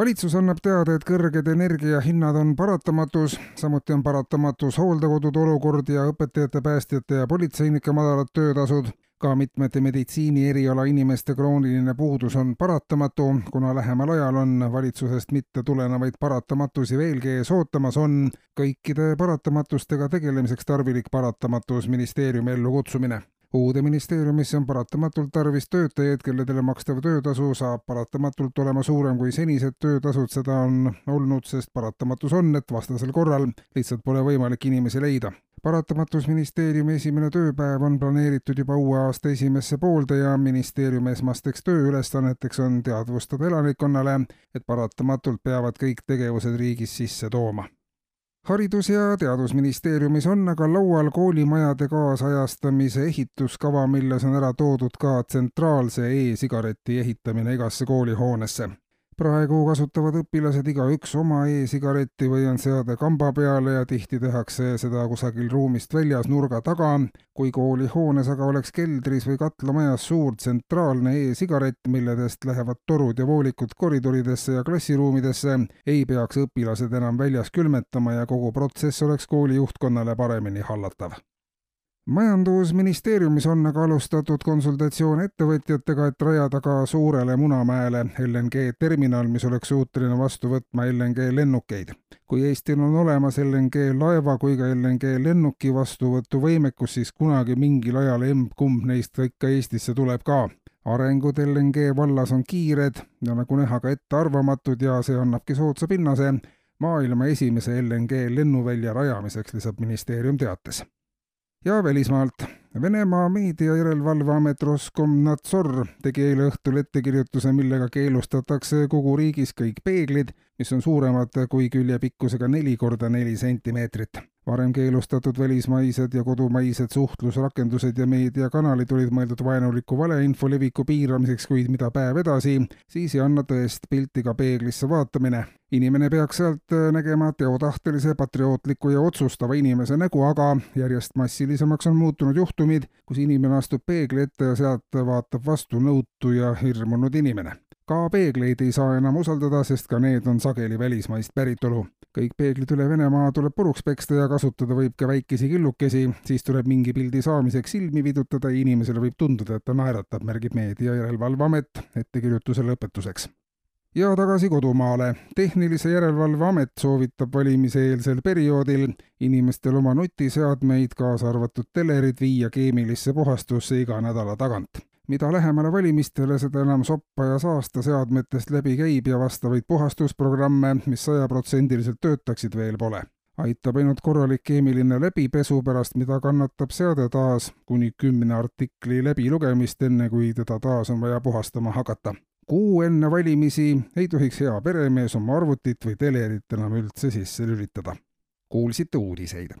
Valitsus annab teada, et kõrged energiahinnad on paratamatus, samuti on paratamatus hooldekodude olukord ja õpetajate, päästjate ja politseinike madalad töötasud. ka mitmete meditsiini eriala inimeste krooniline puudus on paratamatu, kuna lähemal ajal on valitsusest mitte tulenevaid paratamatusi veelgi ees ootamas, on kõikide paratamatustega tegelemiseks tarvilik paratamatus ministeeriumi ellukutsumine uude ministeeriumisse on paratamatult tarvis töötajaid, kelledele makstav töötasu saab paratamatult olema suurem kui senised töötasud, seda on olnud, sest paratamatus on, et vastasel korral lihtsalt pole võimalik inimesi leida. paratamatus ministeeriumi esimene tööpäev on planeeritud juba uue aasta esimesse poolde ja ministeeriumi esmasteks tööülesanneteks on teadvustada elanikkonnale, et paratamatult peavad kõik tegevused riigis sisse tooma haridus- ja Teadusministeeriumis on aga laual koolimajade kaasajastamise ehituskava, milles on ära toodud ka tsentraalse e-sigareti ehitamine igasse koolihoonesse. Praegu kasutavad õpilased igaüks oma e-sigaretti või on seade kamba peale ja tihti tehakse seda kusagil ruumist väljas nurga taga. kui koolihoones aga oleks keldris või katlamajas suur tsentraalne e-sigaret, milledest lähevad torud ja voolikud koridoridesse ja klassiruumidesse, ei peaks õpilased enam väljas külmetama ja kogu protsess oleks kooli juhtkonnale paremini hallatav majandusministeeriumis on aga alustatud konsultatsioone ettevõtjatega, et rajada ka Suurele Munamäele LNG terminal, mis oleks suuteline vastu võtma LNG lennukeid. kui Eestil on olemas LNG laeva kui ka LNG lennuki vastuvõtuvõimekus, siis kunagi mingil ajal emb-kumb neist ikka Eestisse tuleb ka arengud LNG vallas on kiired ja nagu näha ka ettearvamatud ja see annabki soodsa pinnase maailma esimese LNG lennuvälja rajamiseks, lisab ministeerium teates ja välismaalt. Venemaa meediajärelevalveamet Roskomnadzor tegi eile õhtul ettekirjutuse, millega keelustatakse kogu riigis kõik peeglid, mis on suuremad kui küljepikkusega neli korda neli sentimeetrit. Varem keelustatud välismaised ja kodumaised suhtlusrakendused ja meediakanalid olid mõeldud vaenuliku valeinfo leviku piiramiseks, kuid mida päev edasi, siis ei anna tõest pilti ka peeglisse vaatamine. inimene peaks sealt nägema teotahtelise, patriootliku ja otsustava inimese nägu, aga järjest massilisemaks on muutunud juhtumid, kus inimene astub peegli ette ja sealt vaatab vastu nõutu ja hirmunud inimene ka peegleid ei saa enam usaldada, sest ka need on sageli välismaist päritolu. Kõik peeglid üle Venemaa tuleb puruks peksta ja kasutada võib ka väikesi killukesi, siis tuleb mingi pildi saamiseks silmi vidutada ja inimesele võib tunduda, et ta naeratab, märgib Meedia Järelevalveamet ettekirjutuse lõpetuseks. Ja tagasi kodumaale. tehnilise Järelevalve Amet soovitab valimiseelsel perioodil inimestel oma nutiseadmeid, kaasa arvatud telerid, viia keemilisse puhastusse iga nädala tagant mida lähemale valimistele, seda enam soppa ja saasta seadmetest läbi käib ja vastavaid puhastusprogramme, mis sajaprotsendiliselt töötaksid, veel pole. aitab ainult korralik keemiline läbipesu, pärast mida kannatab seade taas kuni kümne artikli läbilugemist, enne kui teda taas on vaja puhastama hakata. kuu enne valimisi ei tohiks hea peremees oma arvutit või telerit enam üldse sisse lülitada. kuulsite uudiseid